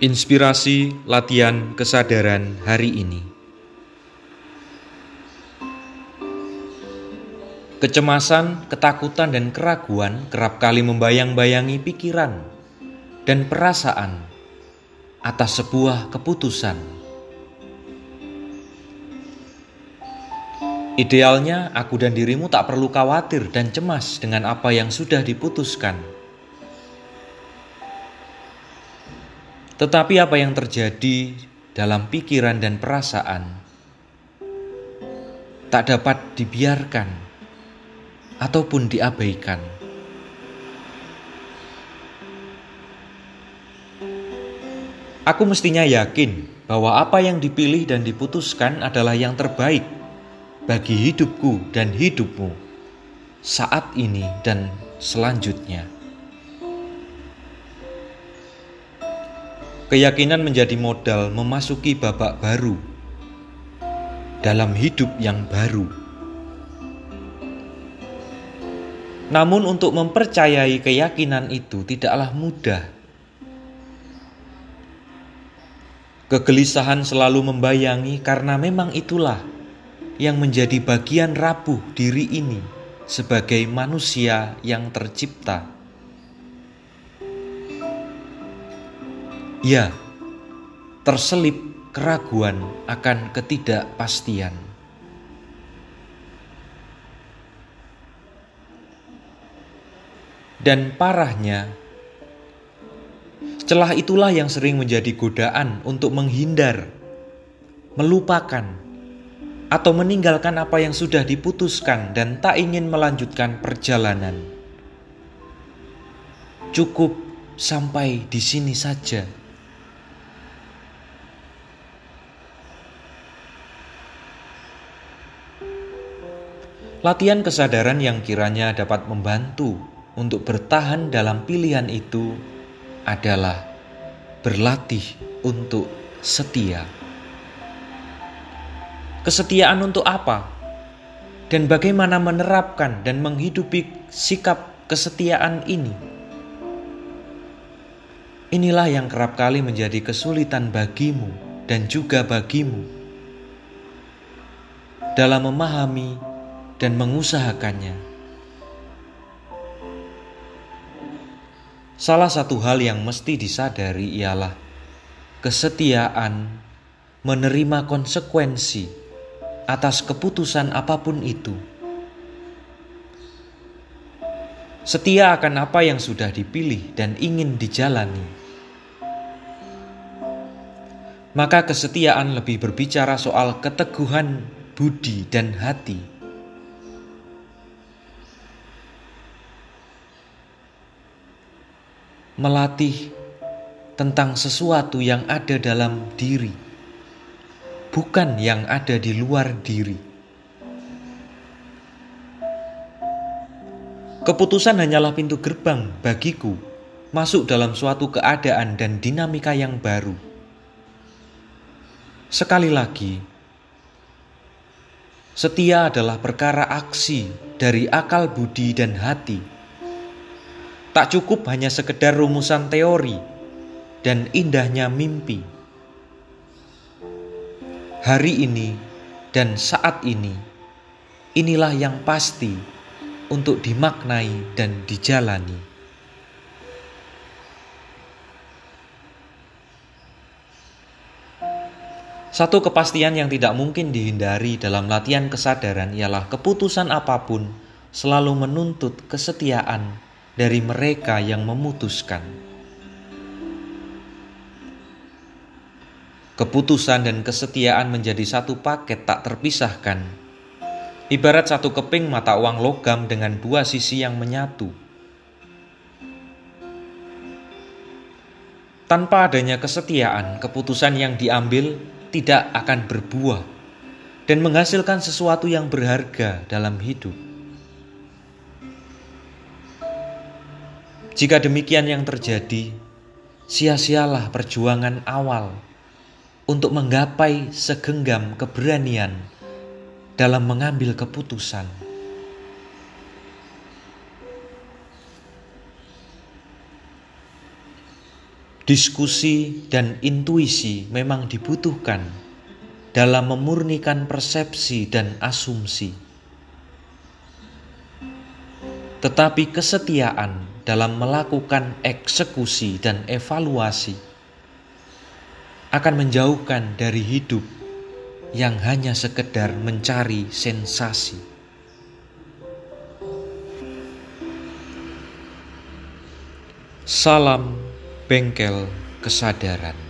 Inspirasi latihan kesadaran hari ini. Kecemasan, ketakutan, dan keraguan kerap kali membayang-bayangi pikiran dan perasaan atas sebuah keputusan. Idealnya, aku dan dirimu tak perlu khawatir dan cemas dengan apa yang sudah diputuskan. Tetapi, apa yang terjadi dalam pikiran dan perasaan tak dapat dibiarkan ataupun diabaikan. Aku mestinya yakin bahwa apa yang dipilih dan diputuskan adalah yang terbaik bagi hidupku dan hidupmu saat ini dan selanjutnya. Keyakinan menjadi modal memasuki babak baru dalam hidup yang baru. Namun, untuk mempercayai keyakinan itu tidaklah mudah. Kegelisahan selalu membayangi karena memang itulah yang menjadi bagian rapuh diri ini sebagai manusia yang tercipta. Ya, terselip keraguan akan ketidakpastian. Dan parahnya, celah itulah yang sering menjadi godaan untuk menghindar, melupakan, atau meninggalkan apa yang sudah diputuskan dan tak ingin melanjutkan perjalanan. Cukup sampai di sini saja. Latihan kesadaran yang kiranya dapat membantu untuk bertahan dalam pilihan itu adalah berlatih untuk setia. Kesetiaan untuk apa? Dan bagaimana menerapkan dan menghidupi sikap kesetiaan ini? Inilah yang kerap kali menjadi kesulitan bagimu dan juga bagimu dalam memahami dan mengusahakannya. Salah satu hal yang mesti disadari ialah kesetiaan menerima konsekuensi atas keputusan apa pun itu. Setia akan apa yang sudah dipilih dan ingin dijalani. Maka kesetiaan lebih berbicara soal keteguhan budi dan hati melatih tentang sesuatu yang ada dalam diri, bukan yang ada di luar diri. Keputusan hanyalah pintu gerbang bagiku masuk dalam suatu keadaan dan dinamika yang baru. Sekali lagi, setia adalah perkara aksi dari akal budi dan hati Tak cukup hanya sekedar rumusan teori dan indahnya mimpi. Hari ini dan saat ini, inilah yang pasti untuk dimaknai dan dijalani. Satu kepastian yang tidak mungkin dihindari dalam latihan kesadaran ialah keputusan apa pun selalu menuntut kesetiaan dari mereka yang memutuskan. Keputusan dan kesetiaan menjadi satu paket tak terpisahkan. Ibarat satu keping mata uang logam dengan dua sisi yang menyatu. Tanpa adanya kesetiaan, keputusan yang diambil tidak akan berbuah dan menghasilkan sesuatu yang berharga dalam hidup. Jika demikian yang terjadi, sia-sialah perjuangan awal untuk menggapai segenggam keberanian dalam mengambil keputusan. Diskusi dan intuisi memang dibutuhkan dalam memurnikan persepsi dan asumsi. Tetapi kesetiaan dalam melakukan eksekusi dan evaluasi akan menjauhkan dari hidup yang hanya sekedar mencari sensasi. Salam bengkel kesadaran.